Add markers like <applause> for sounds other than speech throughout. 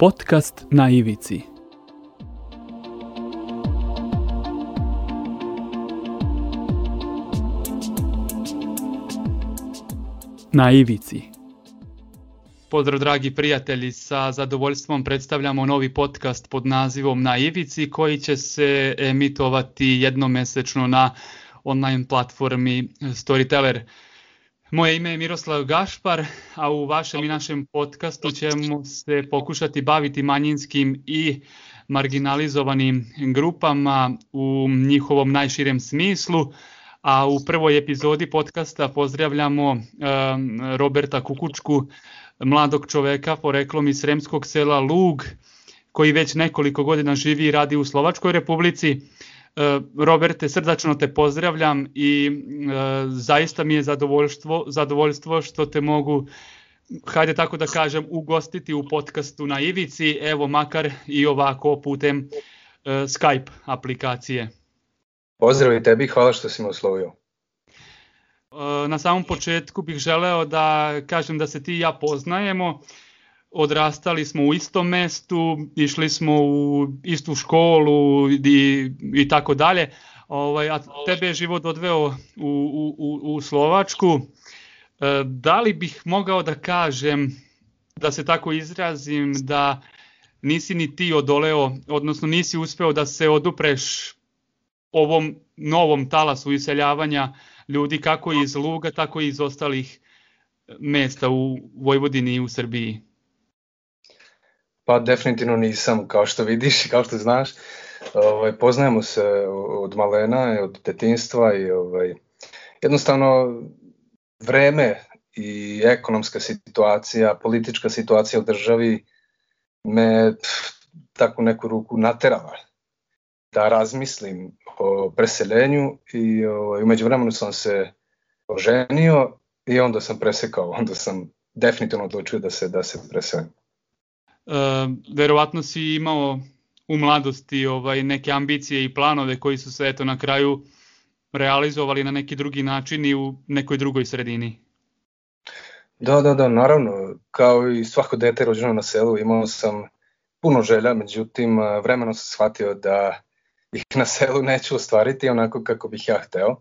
Podcast na ivici. Na ivici. Pozdrav dragi prijatelji, sa zadovoljstvom predstavljamo novi podcast pod nazivom Na ivici koji će se emitovati jednomesečno na online platformi Storyteller. Moje ime je Miroslav Gašpar, a u vašem i našem podcastu ćemo se pokušati baviti manjinskim i marginalizovanim grupama u njihovom najširem smislu, a u prvoj epizodi podcasta pozdravljamo um, Roberta Kukučku, mladog čoveka poreklom iz Sremskog sela Lug, koji već nekoliko godina živi i radi u Slovačkoj republici. E, Roberte, srdačno te pozdravljam i e, zaista mi je zadovoljstvo, zadovoljstvo što te mogu hajde tako da kažem, ugostiti u podcastu na Ivici, evo makar i ovako putem uh, Skype aplikacije. Pozdrav i tebi, hvala što si me oslovio. Na samom početku bih želeo da kažem da se ti i ja poznajemo odrastali smo u istom mestu, išli smo u istu školu i, i tako dalje, ovaj, a tebe je život odveo u, u, u, u Slovačku. E, da li bih mogao da kažem, da se tako izrazim, da nisi ni ti odoleo, odnosno nisi uspeo da se odupreš ovom novom talasu iseljavanja ljudi kako iz Luga, tako i iz ostalih mesta u Vojvodini i u Srbiji? Pa definitivno nisam, kao što vidiš i kao što znaš. Ovaj, poznajemo se od malena, od detinstva i ovaj, jednostavno vreme i ekonomska situacija, politička situacija u državi me tako neku ruku naterala da razmislim o preseljenju i ovaj, umeđu vremenu sam se oženio i onda sam presekao, onda sam definitivno odlučio da se, da se preselim verovatno si imao u mladosti ovaj neke ambicije i planove koji su se eto na kraju realizovali na neki drugi način i u nekoj drugoj sredini. Da, da, da, naravno, kao i svako dete rođeno na selu, imao sam puno želja, međutim, vremenom sam shvatio da ih na selu neću ostvariti onako kako bih ja hteo,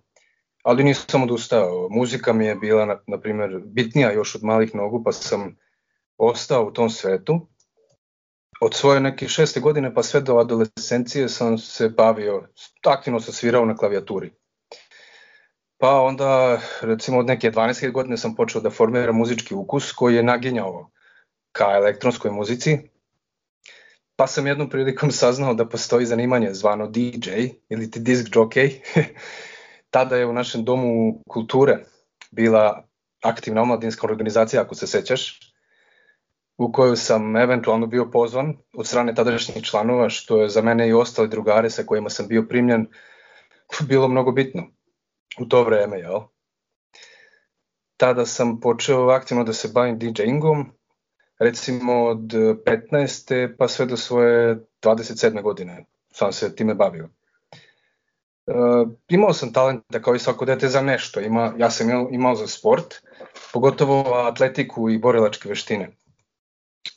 ali nisam odustao. Muzika mi je bila, na, na primjer, bitnija još od malih nogu, pa sam ostao u tom svetu od svoje neke šeste godine pa sve do adolescencije sam se bavio, aktivno sam svirao na klavijaturi. Pa onda, recimo od neke 12. godine sam počeo da formiram muzički ukus koji je naginjao ka elektronskoj muzici. Pa sam jednom prilikom saznao da postoji zanimanje zvano DJ ili ti disc jockey. <laughs> Tada je u našem domu kulture bila aktivna omladinska organizacija, ako se sećaš, u koju sam eventualno bio pozvan od strane tadašnjih članova, što je za mene i ostali drugare sa kojima sam bio primljen bilo mnogo bitno u to vreme, jel? Tada sam počeo aktivno da se bavim DJingom, recimo od 15. pa sve do svoje 27. godine sam se time bavio. E, imao sam talenta kao i svako dete za nešto, Ima, ja sam imao, imao za sport, pogotovo atletiku i borilačke veštine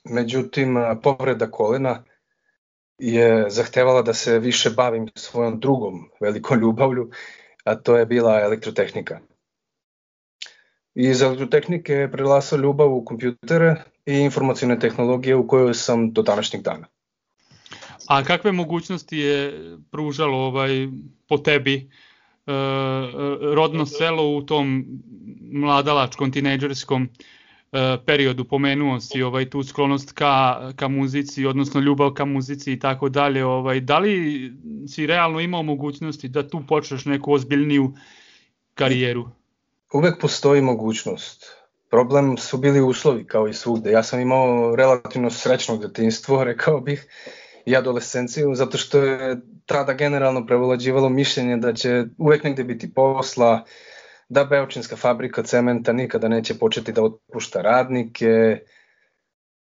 međutim povreda kolena je zahtevala da se više bavim svojom drugom velikom ljubavlju, a to je bila elektrotehnika. Iz elektrotehnike je prelasao ljubav u kompjutere i informacijne tehnologije u kojoj sam do današnjeg dana. A kakve mogućnosti je pružalo ovaj po tebi e, rodno selo u tom mladalačkom, tinejdžerskom E, periodu pomenuo si ovaj tu sklonost ka, ka muzici, odnosno ljubav ka muzici i tako dalje. Ovaj, da li si realno imao mogućnosti da tu počneš neku ozbiljniju karijeru? Uvek postoji mogućnost. Problem su bili uslovi kao i svugde. Ja sam imao relativno srećno detinstvo, <laughs> rekao bih, i adolescenciju, zato što je tada generalno prevolađivalo mišljenje da će uvek negde biti posla, da Beočinska fabrika cementa nikada neće početi da otpušta radnike.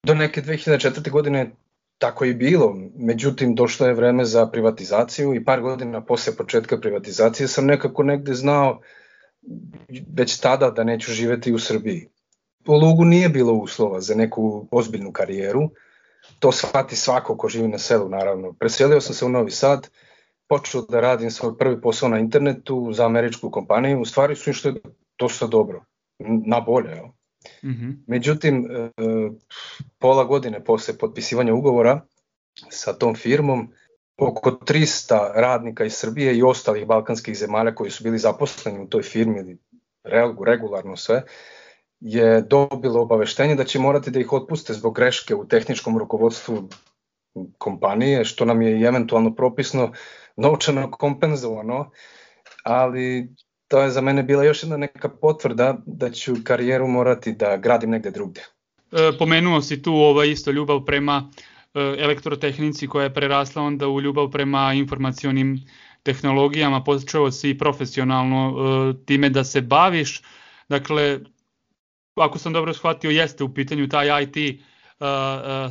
Do neke 2004. godine tako i bilo, međutim došlo je vreme za privatizaciju i par godina posle početka privatizacije sam nekako negde znao već tada da neću živeti u Srbiji. U Lugu nije bilo uslova za neku ozbiljnu karijeru, to shvati svako ko živi na selu, naravno. Preselio sam se u Novi Sad, počeo da radim svoj prvi posao na internetu za američku kompaniju, u stvari su išli dosta dobro, na bolje. Mm -hmm. Međutim, e, pola godine posle potpisivanja ugovora sa tom firmom, oko 300 radnika iz Srbije i ostalih balkanskih zemalja koji su bili zaposleni u toj firmi ili regularno sve, je dobilo obaveštenje da će morati da ih otpuste zbog greške u tehničkom rukovodstvu kompanije, što nam je i eventualno propisno novčano kompenzovano, ali to je za mene bila još jedna neka potvrda da ću karijeru morati da gradim negde drugde. E, pomenuo si tu ovaj isto ljubav prema e, elektrotehnici koja je prerasla onda u ljubav prema informacionim tehnologijama, počeo si profesionalno e, time da se baviš, dakle, ako sam dobro shvatio, jeste u pitanju taj IT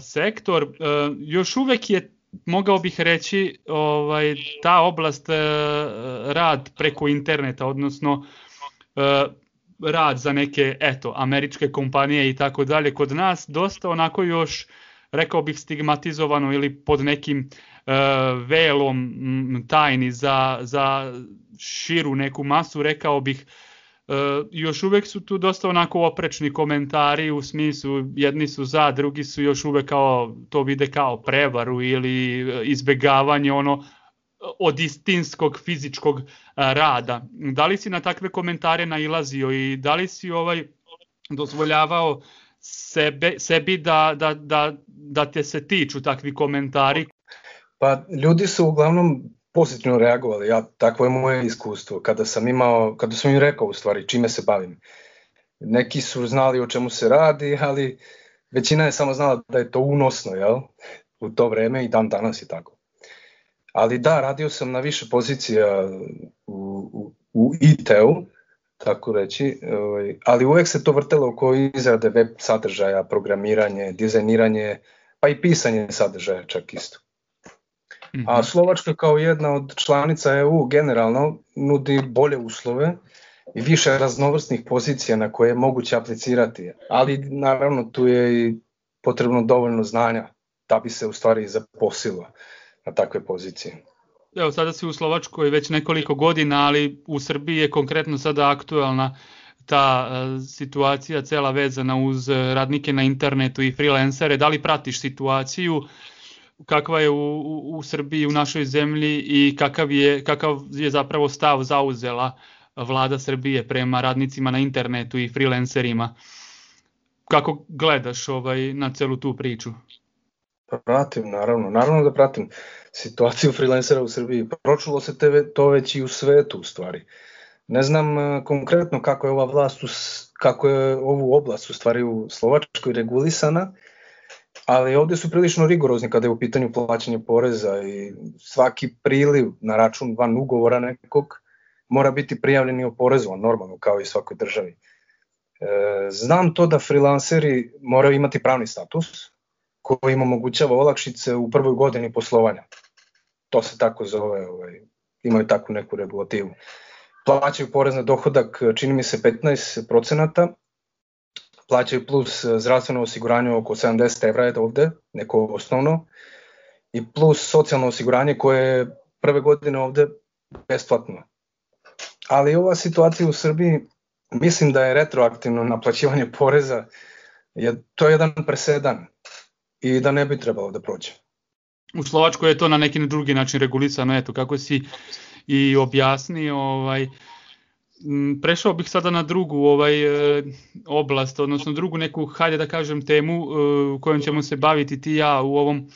sektor, još uvek je mogao bih reći ovaj ta oblast rad preko interneta odnosno rad za neke eto američke kompanije i tako dalje kod nas dosta onako još rekao bih stigmatizovano ili pod nekim velom tajni za, za širu neku masu rekao bih još uvek su tu dosta onako oprečni komentari u smislu jedni su za, drugi su još uvek kao to vide kao prevaru ili izbegavanje ono od istinskog fizičkog rada. Da li si na takve komentare nailazio i da li si ovaj dozvoljavao sebe, sebi da, da, da, da te se tiču takvi komentari? Pa ljudi su uglavnom pozitivno reagovali, ja, takvo je moje iskustvo, kada sam imao, kada sam im rekao u stvari čime se bavim. Neki su znali o čemu se radi, ali većina je samo znala da je to unosno, jel? U to vreme i dan danas je tako. Ali da, radio sam na više pozicija u, u, u IT-u, tako reći, ovaj, ali uvek se to vrtelo oko izrade web sadržaja, programiranje, dizajniranje, pa i pisanje sadržaja čak isto. A mhm. Slovačka kao jedna od članica EU generalno nudi bolje uslove i više raznovrsnih pozicija na koje je moguće aplicirati. Ali naravno tu je i potrebno dovoljno znanja da bi se u stvari zaposilo na takve pozicije. Evo sada si u Slovačkoj već nekoliko godina, ali u Srbiji je konkretno sada aktualna ta e, situacija cela vezana uz radnike na internetu i freelancere. Da li pratiš situaciju? Kakva je u, u, u Srbiji, u našoj zemlji i kakav je, kakav je zapravo stav zauzela vlada Srbije prema radnicima na internetu i freelancerima. Kako gledaš ovaj, na celu tu priču? Pratim, naravno. Naravno da pratim situaciju freelancera u Srbiji. Pročulo se te, to već i u svetu u stvari. Ne znam uh, konkretno kako je ova vlast, u, kako je ovu oblast u stvari u Slovačkoj regulisana, ali ovde su prilično rigorozni kada je u pitanju plaćanje poreza i svaki priliv na račun van ugovora nekog mora biti prijavljen i oporezovan normalno kao i svakoj državi. E, znam to da freelanceri moraju imati pravni status koji im omogućava olakšice u prvoj godini poslovanja. To se tako zove, ovaj, imaju takvu neku regulativu. Plaćaju porez na dohodak, čini mi se 15 procenata, plaćaju plus e, zdravstveno osiguranje oko 70 evra je ovde, neko osnovno, i plus socijalno osiguranje koje je prve godine ovde besplatno. Ali ova situacija u Srbiji, mislim da je retroaktivno naplaćivanje poreza, je, to je jedan presedan i da ne bi trebalo da prođe. U Slovačkoj je to na neki drugi način regulisano, eto, kako si i objasnio, ovaj, uh, prešao bih sada na drugu ovaj e, oblast, odnosno drugu neku, hajde da kažem, temu e, kojom ćemo se baviti ti ja u ovom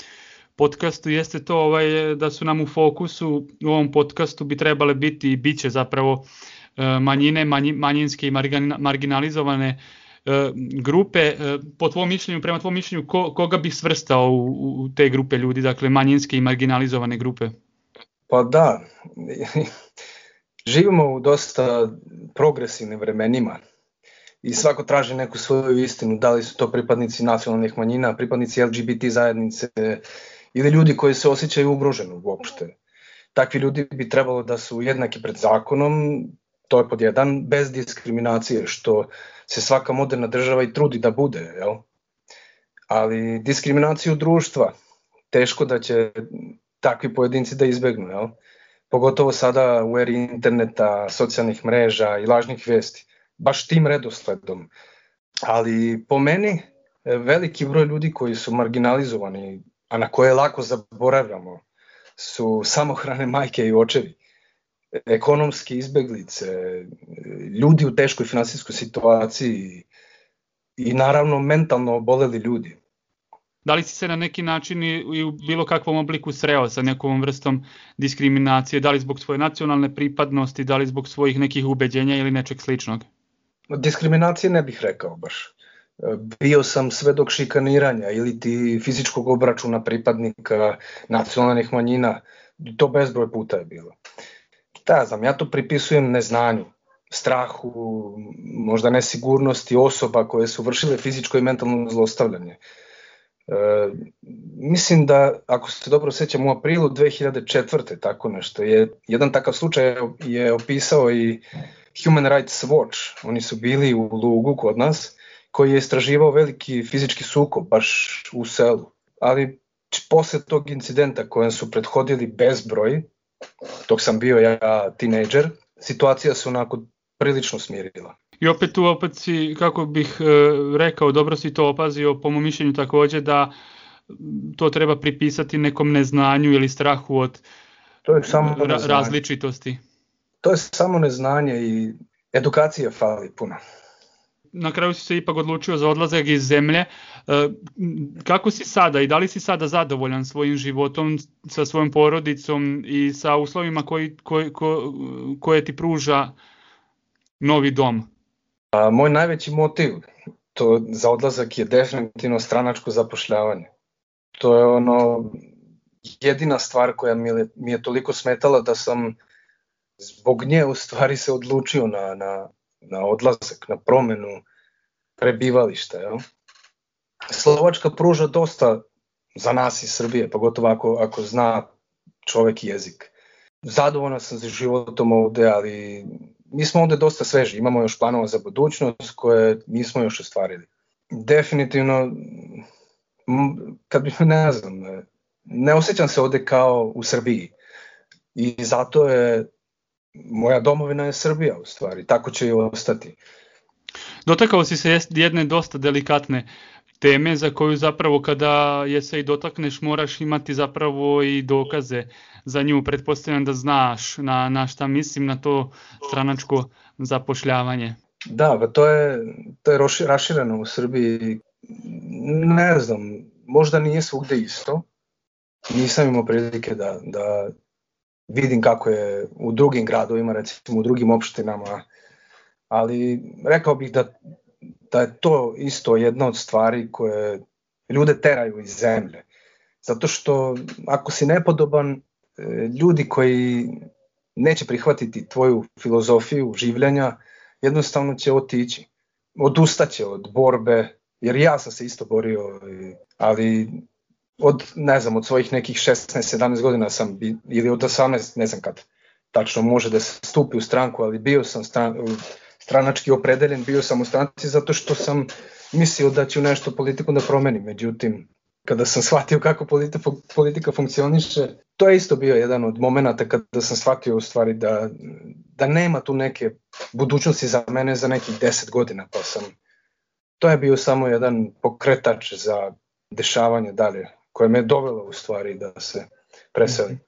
podcastu, jeste to ovaj, da su nam u fokusu u ovom podcastu bi trebale biti i biće zapravo e, manjine, manjinske i marginalizovane grupe. Po tvom mišljenju, prema tvom mišljenju, ko, koga bi svrstao u, u te grupe ljudi, dakle manjinske i marginalizovane grupe? Pa da, živimo u dosta progresivnim vremenima i svako traži neku svoju istinu, da li su to pripadnici nacionalnih manjina, pripadnici LGBT zajednice ili ljudi koji se osjećaju ugroženo uopšte. Takvi ljudi bi trebalo da su jednaki pred zakonom, to je pod jedan, bez diskriminacije, što se svaka moderna država i trudi da bude, jel? ali diskriminaciju društva teško da će takvi pojedinci da izbegnu, jel? Pogotovo sada u eri interneta, socijalnih mreža i lažnih vesti, baš tim redosledom. Ali po meni veliki broj ljudi koji su marginalizovani, a na koje lako zaboravljamo, su samohrane majke i očevi, ekonomske izbeglice, ljudi u teškoj finansijskoj situaciji i naravno mentalno oboleli ljudi. Da li si se na neki način i u bilo kakvom obliku sreo sa nekom vrstom diskriminacije, da li zbog svoje nacionalne pripadnosti, da li zbog svojih nekih ubeđenja ili nečeg sličnog? Diskriminacije ne bih rekao baš. Bio sam svedok šikaniranja ili ti fizičkog obračuna pripadnika nacionalnih manjina, to bezbroj puta je bilo. Da, znam, ja to pripisujem neznanju, strahu, možda nesigurnosti osoba koje su vršile fizičko i mentalno zlostavljanje. E, mislim da, ako se dobro sećam, u aprilu 2004. tako nešto, je, jedan takav slučaj je opisao i Human Rights Watch. Oni su bili u Lugu kod nas, koji je istraživao veliki fizički sukob baš u selu. Ali posle tog incidenta kojem su prethodili bezbroj, dok sam bio ja tinejdžer, situacija se onako prilično smirila. I opet tu opet si, kako bih e, rekao, dobro si to opazio, po mom mišljenju takođe da to treba pripisati nekom neznanju ili strahu od to je samo ra različitosti. To je samo neznanje i edukacija fali puno. Na kraju si se ipak odlučio za odlazak iz zemlje. E, kako si sada i da li si sada zadovoljan svojim životom, sa svojom porodicom i sa uslovima koji, koji, ko, koje ti pruža novi dom? A, moj najveći motiv to za odlazak je definitivno stranačko zapošljavanje. To je ono jedina stvar koja mi je, mi je toliko smetala da sam zbog nje u stvari se odlučio na, na, na odlazak, na promenu prebivališta. Jel? Slovačka pruža dosta za nas iz Srbije, pogotovo ako, ako zna čovek jezik. Zadovoljno sam za životom ovde, ali mi smo ovde dosta sveži, imamo još planova za budućnost koje nismo još ostvarili. Definitivno, kad bi, ne znam, ne osjećam se ovde kao u Srbiji. I zato je, moja domovina je Srbija u stvari, tako će i ostati. Dotakao si se jedne dosta delikatne teme za koju zapravo kada je se i dotakneš moraš imati zapravo i dokaze za nju. Pretpostavljam da znaš na, na šta mislim na to stranačko zapošljavanje. Da, pa to je, to je rašireno u Srbiji. Ne znam, možda nije svugde isto. Nisam imao prilike da, da vidim kako je u drugim gradovima, recimo u drugim opštinama, ali rekao bih da da je to isto jedna od stvari koje ljude teraju iz zemlje. Zato što ako si nepodoban, e, ljudi koji neće prihvatiti tvoju filozofiju življenja, jednostavno će otići. Odustaće od borbe, jer ja sam se isto borio, ali od, ne znam, od svojih nekih 16-17 godina sam, ili od 18, ne znam kad, tačno može da se stupi u stranku, ali bio sam stran, stranački opredeljen, bio sam u stranci zato što sam mislio da ću nešto politiku da promenim. Međutim, kada sam shvatio kako politika, politika funkcioniše, to je isto bio jedan od momenta kada sam shvatio u stvari da, da nema tu neke budućnosti za mene za nekih 10 godina, pa sam to je bio samo jedan pokretač za dešavanje dalje, koje me je dovelo u stvari da se preselim.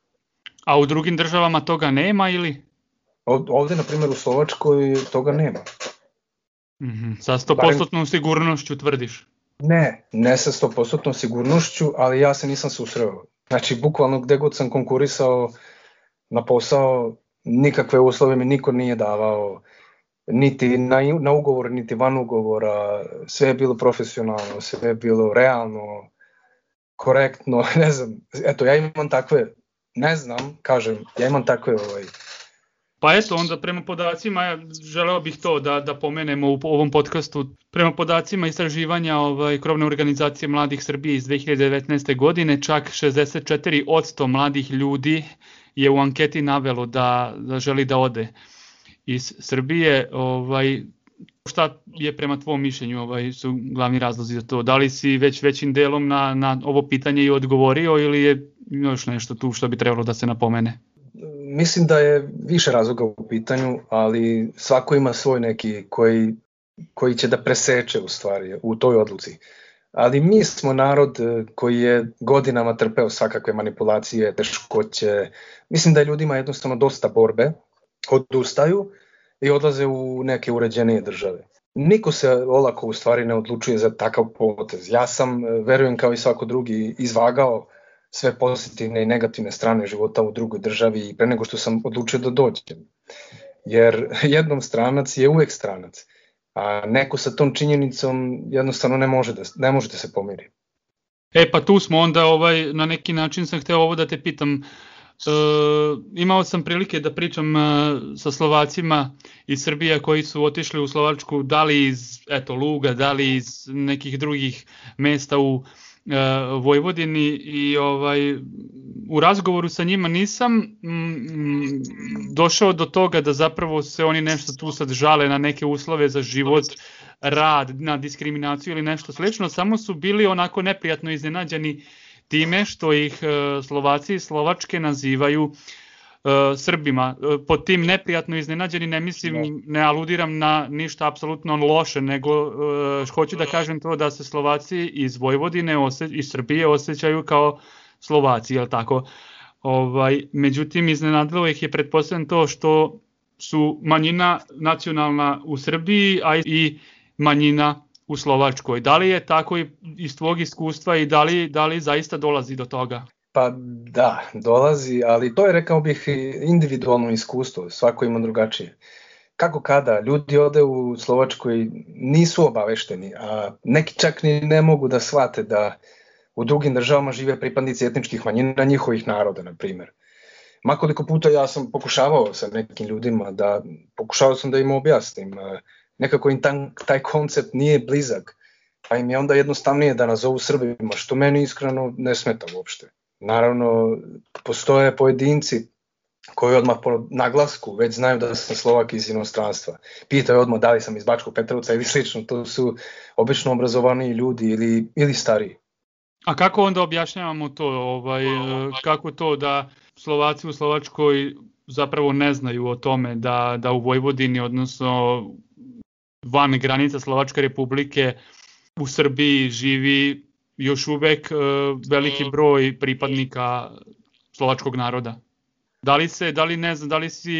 A u drugim državama toga nema ili? Ovde, na primjer, u Slovačkoj toga nema. Mm -hmm. Sa 100% Barem... sigurnošću tvrdiš? Ne, ne sa 100% sigurnošću, ali ja se nisam susreo. Znači, bukvalno gde god sam konkurisao na posao, nikakve uslove mi niko nije davao, niti na, na ugovor, niti van ugovora, sve je bilo profesionalno, sve je bilo realno, korektno, <laughs> ne znam, eto, ja imam takve, ne znam, kažem, ja imam takve ovaj, Pa eto, onda prema podacima, želeo bih to da, da pomenemo u ovom podcastu, prema podacima istraživanja ovaj, krovne organizacije mladih Srbije iz 2019. godine, čak 64% mladih ljudi je u anketi navelo da, da želi da ode iz Srbije. Ovaj, šta je prema tvom mišljenju ovaj, su glavni razlozi za to? Da li si već većim delom na, na ovo pitanje i odgovorio ili je još nešto tu što bi trebalo da se napomene? Mislim da je više razloga u pitanju, ali svako ima svoj neki koji, koji će da preseče u stvari u toj odluci. Ali mi smo narod e, koji je godinama trpeo svakakve manipulacije, teškoće. Mislim da je ljudima jednostavno dosta borbe, odustaju i odlaze u neke uređenije države. Niko se olako u stvari ne odlučuje za takav potez. Ja sam, e, verujem kao i svako drugi, izvagao sve pozitivne i negativne strane života u drugoj državi i pre nego što sam odlučio da dođem. Jer jednom stranac je uvek stranac, a neko sa tom činjenicom jednostavno ne može da, ne može da se pomiri. E pa tu smo onda ovaj, na neki način sam hteo ovo da te pitam, E, imao sam prilike da pričam e, sa Slovacima iz Srbije koji su otišli u Slovačku, da li iz eto, Luga, da li iz nekih drugih mesta u Vojvodini i ovaj u razgovoru sa njima nisam mm, došao do toga da zapravo se oni nešto tu sad žale na neke uslove za život, rad, na diskriminaciju ili nešto slično, samo su bili onako neprijatno iznenađeni time što ih e, Slovaci i Slovačke nazivaju e, Srbima. E, pod tim neprijatno iznenađeni ne mislim, ne aludiram na ništa apsolutno loše, nego hoću da kažem to da se Slovaci iz Vojvodine i Srbije osjećaju kao Slovaci, je tako? Ovaj, međutim, iznenadilo ih je pretpostavljeno to što su manjina nacionalna u Srbiji, a i manjina u Slovačkoj. Da li je tako iz tvog iskustva i da li, da li zaista dolazi do toga? Pa da, dolazi, ali to je rekao bih individualno iskustvo, svako ima drugačije. Kako kada, ljudi ode u Slovačkoj nisu obavešteni, a neki čak ni ne mogu da shvate da u drugim državama žive pripadnici etničkih manjina njihovih naroda, na primer. Makoliko puta ja sam pokušavao sa nekim ljudima da, pokušavao sam da im objasnim nekako im taj, taj koncept nije blizak, pa im je onda jednostavnije da nazovu Srbima, što meni iskreno ne smeta uopšte. Naravno, postoje pojedinci koji odmah po naglasku već znaju da sam Slovak iz inostranstva. Pitaju odmah da li sam iz Bačkog Petrovca ili slično, to su obično obrazovani ljudi ili, ili stariji. A kako onda objašnjavamo to, ovaj, kako to da Slovaci u Slovačkoj zapravo ne znaju o tome da, da u Vojvodini, odnosno van granica Slovačke republike u Srbiji živi još uvek e, veliki broj pripadnika slovačkog naroda. Da li se, da li ne znam, da li si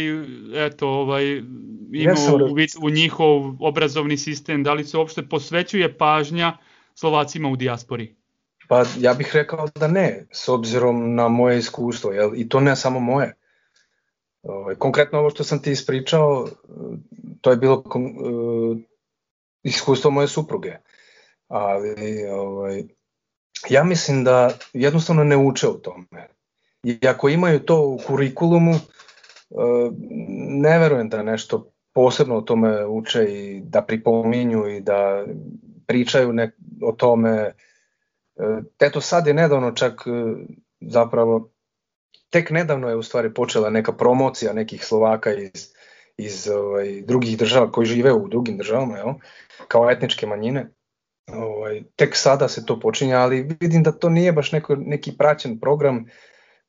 eto, ovaj, imao u, u njihov obrazovni sistem, da li se uopšte posvećuje pažnja Slovacima u dijaspori? Pa ja bih rekao da ne, s obzirom na moje iskustvo, jel? i to ne samo moje. Ovaj, konkretno ovo što sam ti ispričao, to je bilo uh, iskustvo moje supruge. Ali ovaj, ja mislim da jednostavno ne uče o tome. I ako imaju to u kurikulumu, uh, ne verujem da nešto posebno o tome uče i da pripominju i da pričaju ne, o tome. Eto sad je nedavno čak zapravo tek nedavno je u stvari počela neka promocija nekih Slovaka iz, iz ovaj, drugih država koji žive u drugim državama, jel? kao etničke manjine. Ovaj, tek sada se to počinja, ali vidim da to nije baš neko, neki praćen program,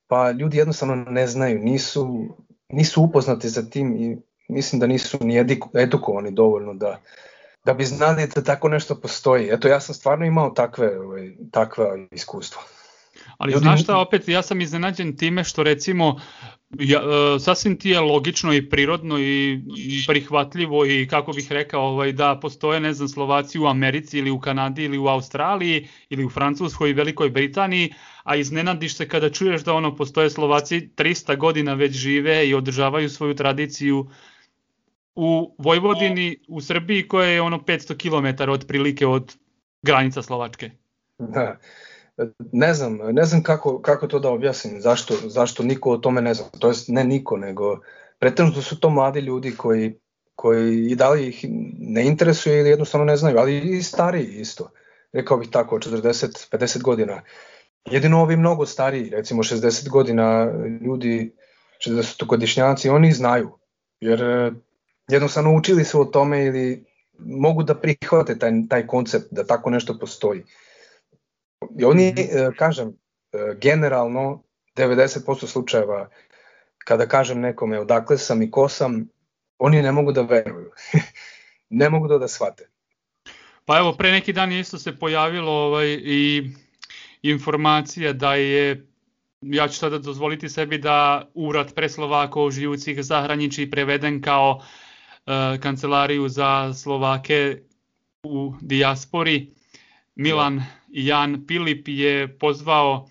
pa ljudi jednostavno ne znaju, nisu, nisu upoznati za tim i mislim da nisu ni edukovani dovoljno da, da bi znali da tako nešto postoji. Eto, ja sam stvarno imao takve, ovaj, takve iskustva. Ali Ljudi... znaš šta, opet ja sam iznenađen time što recimo ja, e, sasvim ti je logično i prirodno i prihvatljivo i kako bih rekao ovaj, da postoje ne znam Slovaci u Americi ili u Kanadi ili u Australiji ili u Francuskoj i Velikoj Britaniji, a iznenadiš se kada čuješ da ono postoje Slovaci 300 godina već žive i održavaju svoju tradiciju u Vojvodini, u Srbiji koja je ono 500 km otprilike od granica Slovačke. Da ne znam, ne znam kako, kako to da objasnim, zašto, zašto niko o tome ne zna, to jest ne niko, nego pretežno su to mladi ljudi koji, koji i da li ih ne interesuje ili jednostavno ne znaju, ali i stariji isto, rekao bih tako, 40-50 godina. Jedino ovi mnogo stariji, recimo 60 godina ljudi, 60-godišnjaci, oni znaju, jer jednostavno učili su o tome ili mogu da prihvate taj, taj koncept da tako nešto postoji. I oni, mm kažem, generalno 90% slučajeva kada kažem nekome odakle sam i ko sam, oni ne mogu da veruju. <laughs> ne mogu da da shvate. Pa evo, pre neki dan isto se pojavilo ovaj, i informacija da je ja ću sada dozvoliti sebi da urat pre Slovaka o Živucih zahraniči preveden kao e, kancelariju za Slovake u dijaspori. Milan Jan Pilip je pozvao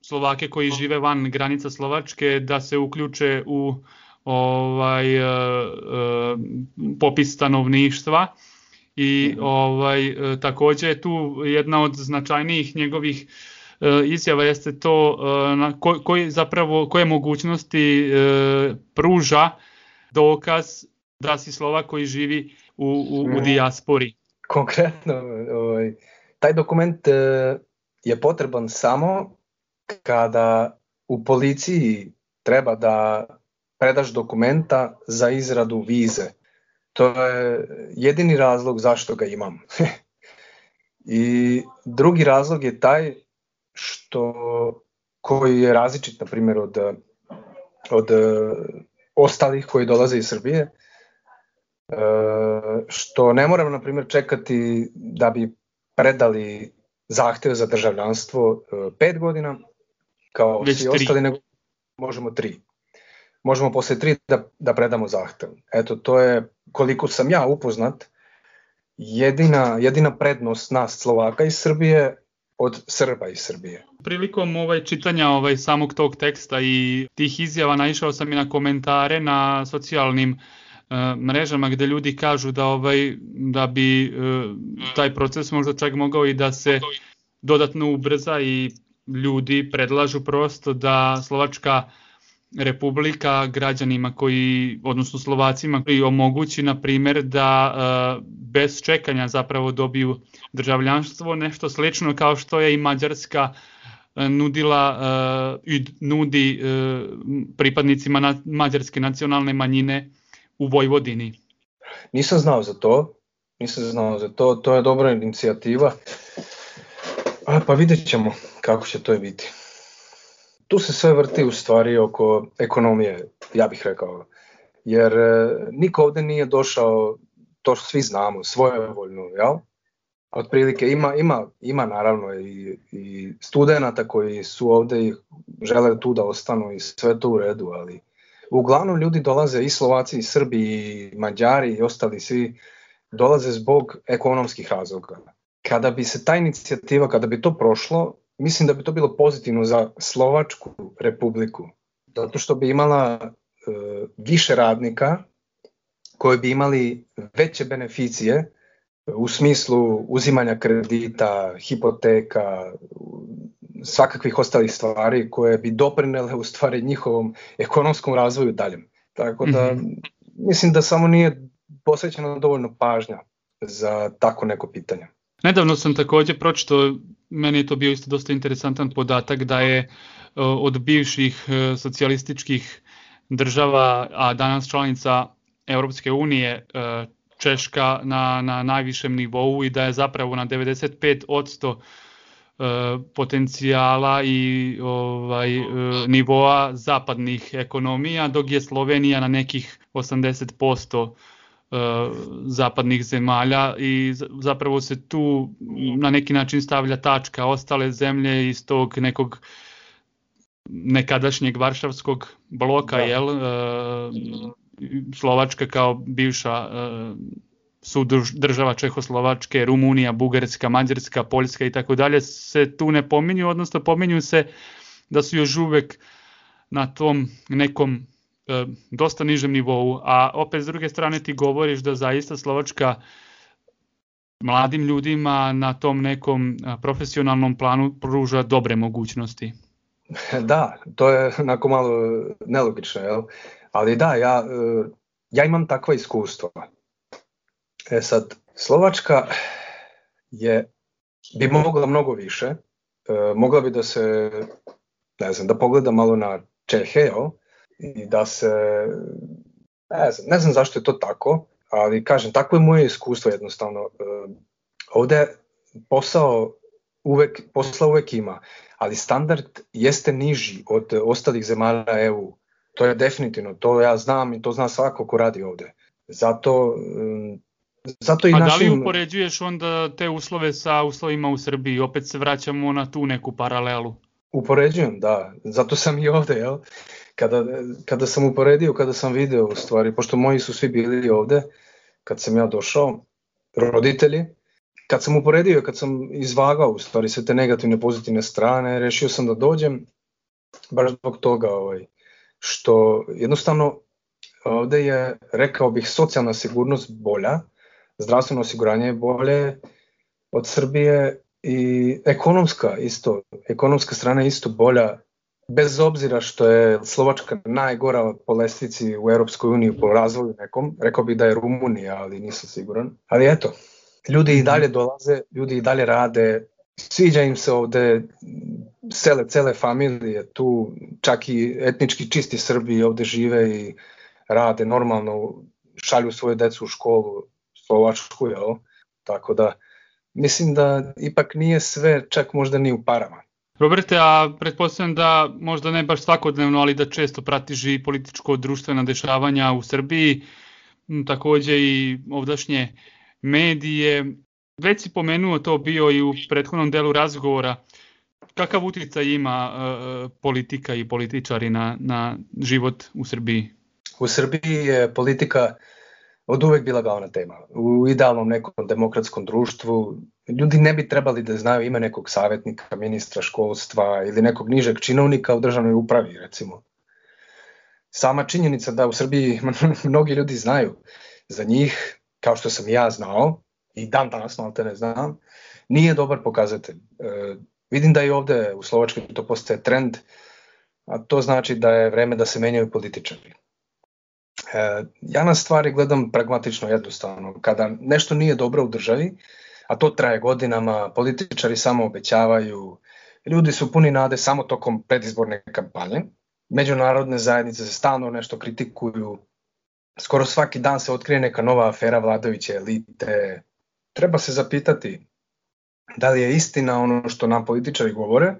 Slovake koji žive van granica Slovačke da se uključe u ovaj e, e, popis stanovništva i mhm. ovaj e, takođe je tu jedna od značajnijih njegovih izjava jeste to na ko, koji zapravo koje mogućnosti pruža dokaz da si Slovak koji živi u, u, u mhm. dijaspori. Konkretno, ovaj, taj dokument je potreban samo kada u policiji treba da predaš dokumenta za izradu vize. To je jedini razlog zašto ga imam. <laughs> I drugi razlog je taj što koji je različit, na primjer, od, od ostalih koji dolaze iz Srbije, e, što ne moram, na primjer, čekati da bi predali zahtev za državljanstvo 5 godina, kao Već svi tri. ostali, nego možemo tri. Možemo posle tri da, da predamo zahtev. Eto, to je, koliko sam ja upoznat, jedina, jedina prednost nas Slovaka iz Srbije od Srba iz Srbije. Prilikom ovaj čitanja ovaj samog tog teksta i tih izjava naišao sam i na komentare na socijalnim mrežama gde ljudi kažu da ovaj da bi uh, taj proces možda čak mogao i da se dodatno ubrza i ljudi predlažu prosto da Slovačka republika građanima koji, odnosno Slovacima koji omogući na primer da uh, bez čekanja zapravo dobiju državljanstvo, nešto slično kao što je i Mađarska uh, nudila uh, i nudi uh, pripadnicima na, mađarske nacionalne manjine u Vojvodini. Nisam znao za to, nisam znao za to, to je dobra inicijativa. A, pa vidjet ćemo kako će to biti. Tu se sve vrti u stvari oko ekonomije, ja bih rekao. Jer e, niko ovde nije došao, to svi znamo, svojevoljno, jel? Otprilike ima, ima, ima naravno i, i studenta koji su ovde i žele tu da ostanu i sve to u redu, ali uglavnom ljudi dolaze i Slovaci i Srbi i Mađari i ostali svi dolaze zbog ekonomskih razloga. Kada bi se ta inicijativa, kada bi to prošlo, mislim da bi to bilo pozitivno za Slovačku republiku, zato što bi imala e, više radnika koji bi imali veće beneficije u smislu uzimanja kredita, hipoteka, svakakvih ostalih stvari koje bi doprinele u stvari njihovom ekonomskom razvoju daljem. Tako da mm -hmm. mislim da samo nije posvećeno dovoljno pažnja za tako neko pitanje. Nedavno sam takođe pročito, meni je to bio isto dosta interesantan podatak da je e, od bivših e, socijalističkih država, a danas članica Europske unije, e, Češka na, na najvišem nivou i da je zapravo na 95% potencijala i ovaj nivoa zapadnih ekonomija, dok je Slovenija na nekih 80% E, zapadnih zemalja i zapravo se tu na neki način stavlja tačka ostale zemlje iz tog nekog nekadašnjeg varšavskog bloka, da. jel? E, Slovačka kao bivša e, su država Čehoslovačke, Rumunija, Bugarska, Mađarska, Poljska i tako dalje se tu ne pominju, odnosno pominju se da su još uvek na tom nekom E, dosta nižem nivou, a opet s druge strane ti govoriš da zaista Slovačka mladim ljudima na tom nekom e, profesionalnom planu pruža dobre mogućnosti. <laughs> Da, to je onako malo nelogično, jel? ali da, ja, e, ja imam takva iskustva. E sad, Slovačka je, bi mogla mnogo više, mogla bi da se, ne znam, da pogleda malo na Čehe, jel? i da se, ne znam, ne znam zašto je to tako, ali kažem, takvo je moje iskustvo jednostavno. Uh, ovde posao uvek, posla uvek ima, ali standard jeste niži od ostalih zemalja EU. To je definitivno, to ja znam i to zna svako ko radi ovde. Zato, zato i A našim... da li upoređuješ onda te uslove sa uslovima u Srbiji? Opet se vraćamo na tu neku paralelu. Upoređujem, da. Zato sam i ovde, jel? Kada, kada sam uporedio, kada sam video u stvari, pošto moji su svi bili ovde, kad sam ja došao, roditelji, kad sam uporedio, kad sam izvagao u stvari sve te negativne, pozitivne strane, rešio sam da dođem, baš zbog toga, ovaj, što jednostavno ovde je, rekao bih, socijalna sigurnost bolja, zdravstveno osiguranje je bolje od Srbije i ekonomska isto, ekonomska strana je isto bolja, bez obzira što je Slovačka najgora po lestvici u Europskoj uniji po razvoju nekom, rekao bih da je Rumunija, ali nisam siguran. Ali eto, ljudi i dalje dolaze, ljudi i dalje rade, sviđa im se ovde, cele, cele familije tu, čak i etnički čisti Srbi ovde žive i rade normalno, šalju svoje decu u školu, Slovačku, jel? Tako da, mislim da ipak nije sve čak možda ni u parama. Roberte, a pretpostavljam da možda ne baš svakodnevno, ali da često pratiš i političko-društvena dešavanja u Srbiji, takođe i ovdašnje medije. Već si pomenuo to bio i u prethodnom delu razgovora. Kakav uticaj ima uh, politika i političari na, na život u Srbiji? U Srbiji je politika od uvek bila glavna tema. U idealnom nekom demokratskom društvu ljudi ne bi trebali da znaju ime nekog savjetnika, ministra školstva ili nekog nižeg činovnika u državnoj upravi, recimo. Sama činjenica da u Srbiji <laughs> mnogi ljudi znaju za njih, kao što sam ja znao, i dan danas malo te ne znam, nije dobar pokazatelj. E, vidim da i ovde u Slovačkoj to postaje trend, a to znači da je vreme da se menjaju političari. E, ja na stvari gledam pragmatično jednostavno. Kada nešto nije dobro u državi, a to traje godinama, političari samo obećavaju, ljudi su puni nade samo tokom predizborne kampanje, međunarodne zajednice se stalno nešto kritikuju, skoro svaki dan se otkrije neka nova afera vladajuće elite. Treba se zapitati da li je istina ono što nam političari govore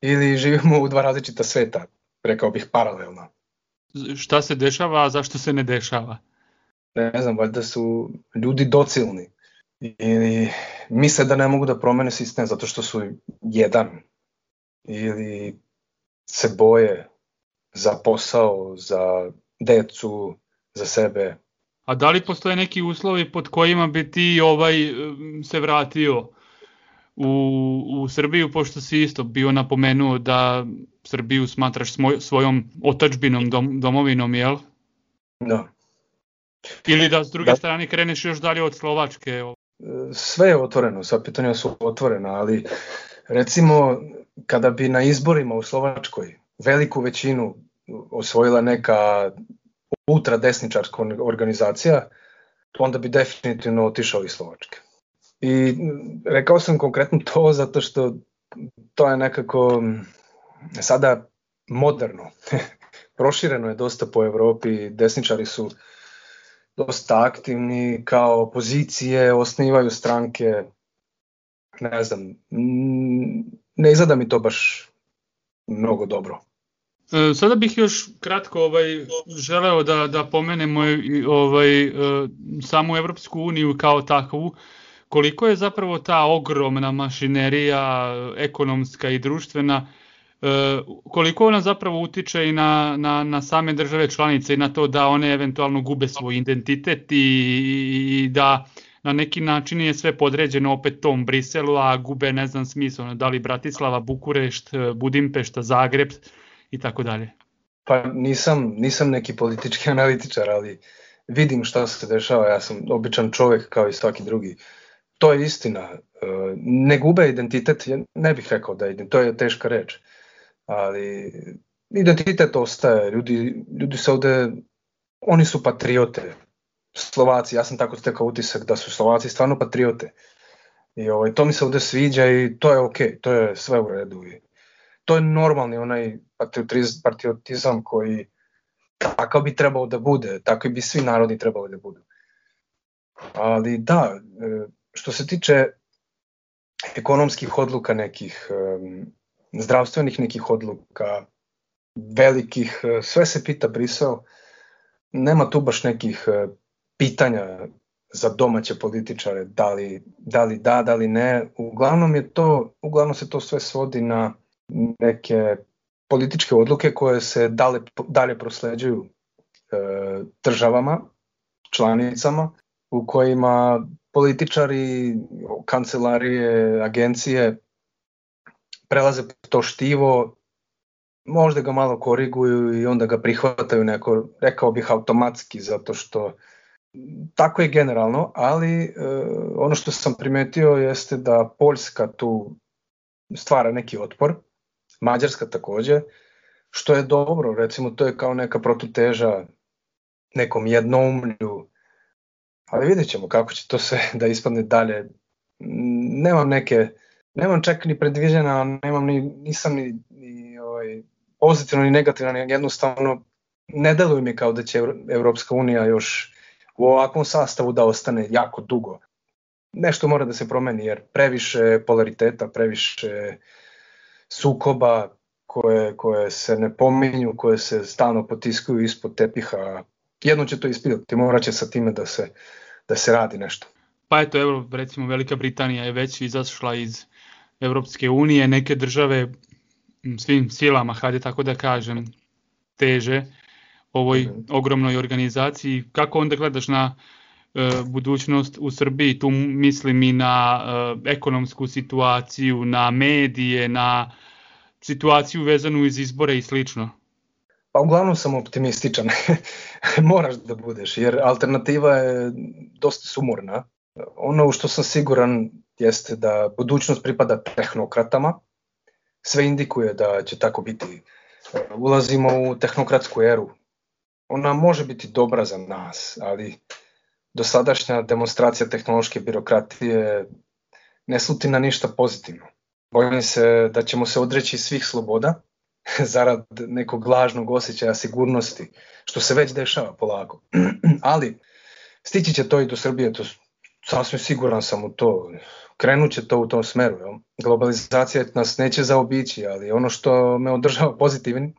ili živimo u dva različita sveta, rekao bih paralelno šta se dešava, a zašto se ne dešava? Ne znam, valjda su ljudi docilni ili misle da ne mogu da promene sistem zato što su jedan ili se boje za posao, za decu, za sebe. A da li postoje neki uslovi pod kojima bi ti ovaj se vratio u, u Srbiju, pošto si isto bio napomenuo da Srbiju smatraš smoj, svojom otačbinom, dom, domovinom, jel? Da. Ili da s druge da. strane kreneš još dalje od Slovačke? Sve je otvoreno, sva pitanja su otvorena, ali recimo kada bi na izborima u Slovačkoj veliku većinu osvojila neka ultradesničarska organizacija, onda bi definitivno otišao iz Slovačke. I rekao sam konkretno to zato što to je nekako sada moderno. <laughs> Prošireno je dosta po Evropi, desničari su dosta aktivni kao opozicije, osnivaju stranke, ne znam, ne izgleda mi to baš mnogo dobro. E, sada bih još kratko ovaj želeo da da pomenemo ovaj e, samu Evropsku uniju kao takvu koliko je zapravo ta ogromna mašinerija ekonomska i društvena koliko ona zapravo utiče i na, na, na same države članice i na to da one eventualno gube svoj identitet i, i da na neki način je sve podređeno opet tom Briselu, a gube ne znam smisla, da li Bratislava, Bukurešt, Budimpešta, Zagreb i tako dalje. Pa nisam, nisam neki politički <laughs> analitičar, ali vidim šta se dešava, ja sam običan čovek kao i svaki drugi. To je istina. E, ne gube identitet, ne bih rekao da je, to je teška reč, ali identitet ostaje, ljudi, ljudi se ovde, oni su patriote, Slovaci, ja sam tako stekao utisak da su Slovaci stvarno patriote. I ovaj, to mi se ovde sviđa i to je okay, to je sve u redu. I to je normalni onaj patriotizam koji takav bi trebao da bude, takvi bi svi narodi trebali da budu. Ali da, e, što se tiče ekonomskih odluka nekih, zdravstvenih nekih odluka, velikih, e, sve se pita Brisel, nema tu baš nekih e, pitanja za domaće političare, da li, da li da, da li ne. Uglavnom je to, uglavnom se to sve svodi na neke političke odluke koje se dalje, dalje prosleđuju e, državama, članicama, u kojima političari, kancelarije, agencije prelaze to štivo, možda ga malo koriguju i onda ga prihvataju neko, rekao bih automatski, zato što tako je generalno, ali e, ono što sam primetio jeste da Poljska tu stvara neki otpor, Mađarska takođe, što je dobro, recimo to je kao neka protuteža nekom jednoumlju, ali vidjet ćemo kako će to sve <laughs> da ispadne dalje. Nemam neke, nemam čak ni predviđena, nemam ni, nisam ni, ni ovaj, pozitivno ni negativno, jednostavno ne deluje mi kao da će Evropska unija još u ovakvom sastavu da ostane jako dugo. Nešto mora da se promeni jer previše polariteta, previše sukoba koje, koje se ne pominju, koje se stalno potiskuju ispod tepiha. Jedno će to ispitati, mora će sa time da se, da se radi nešto. Pa eto, evo, recimo Velika Britanija je već izašla iz Evropske unije, neke države svim silama, hajde tako da kažem, teže ovoj ogromnoj organizaciji. Kako onda gledaš na e, budućnost u Srbiji? Tu mislim i na e, ekonomsku situaciju, na medije, na situaciju vezanu iz izbore i slično. Pa uglavnom sam optimističan. <laughs> Moraš da budeš, jer alternativa je dosta sumorna. Ono u što sam siguran jeste da budućnost pripada tehnokratama. Sve indikuje da će tako biti. Ulazimo u tehnokratsku eru ona može biti dobra za nas, ali dosadašnja demonstracija tehnološke birokratije ne sluti na ništa pozitivno. Bojim se da ćemo se odreći svih sloboda <laughs> zarad nekog lažnog osjećaja sigurnosti, što se već dešava polako. <clears throat> ali stići će to i do Srbije, to sasvim siguran sam u to. Krenut će to u tom smeru. Jel? Globalizacija nas neće zaobići, ali ono što me održava pozitivnim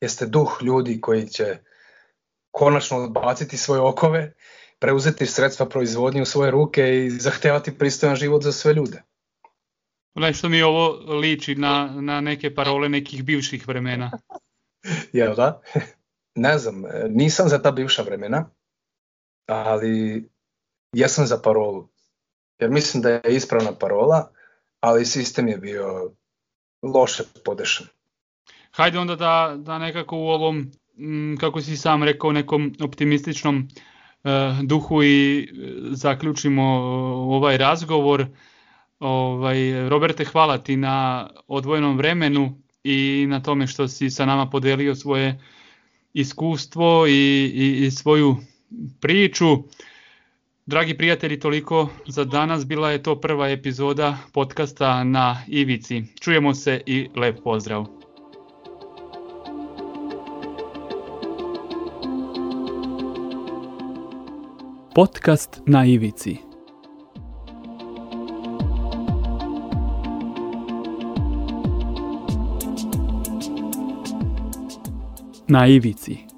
jeste duh ljudi koji će konačno odbaciti svoje okove, preuzeti sredstva proizvodnje u svoje ruke i zahtevati pristojan život za sve ljude. Nešto mi ovo liči na, na neke parole nekih bivših vremena. <laughs> Jel da? Ne znam, nisam za ta bivša vremena, ali jesam za parolu. Jer mislim da je ispravna parola, ali sistem je bio loše podešan. Hajde onda da, da nekako u ovom Mm, kako si sam rekao, nekom optimističnom e, duhu i e, zaključimo ovaj razgovor. Ovaj, Roberte, hvala ti na odvojenom vremenu i na tome što si sa nama podelio svoje iskustvo i, i, i svoju priču. Dragi prijatelji, toliko za danas. Bila je to prva epizoda podcasta na Ivici. Čujemo se i lep pozdrav. Podcast na ivici. Na ivici.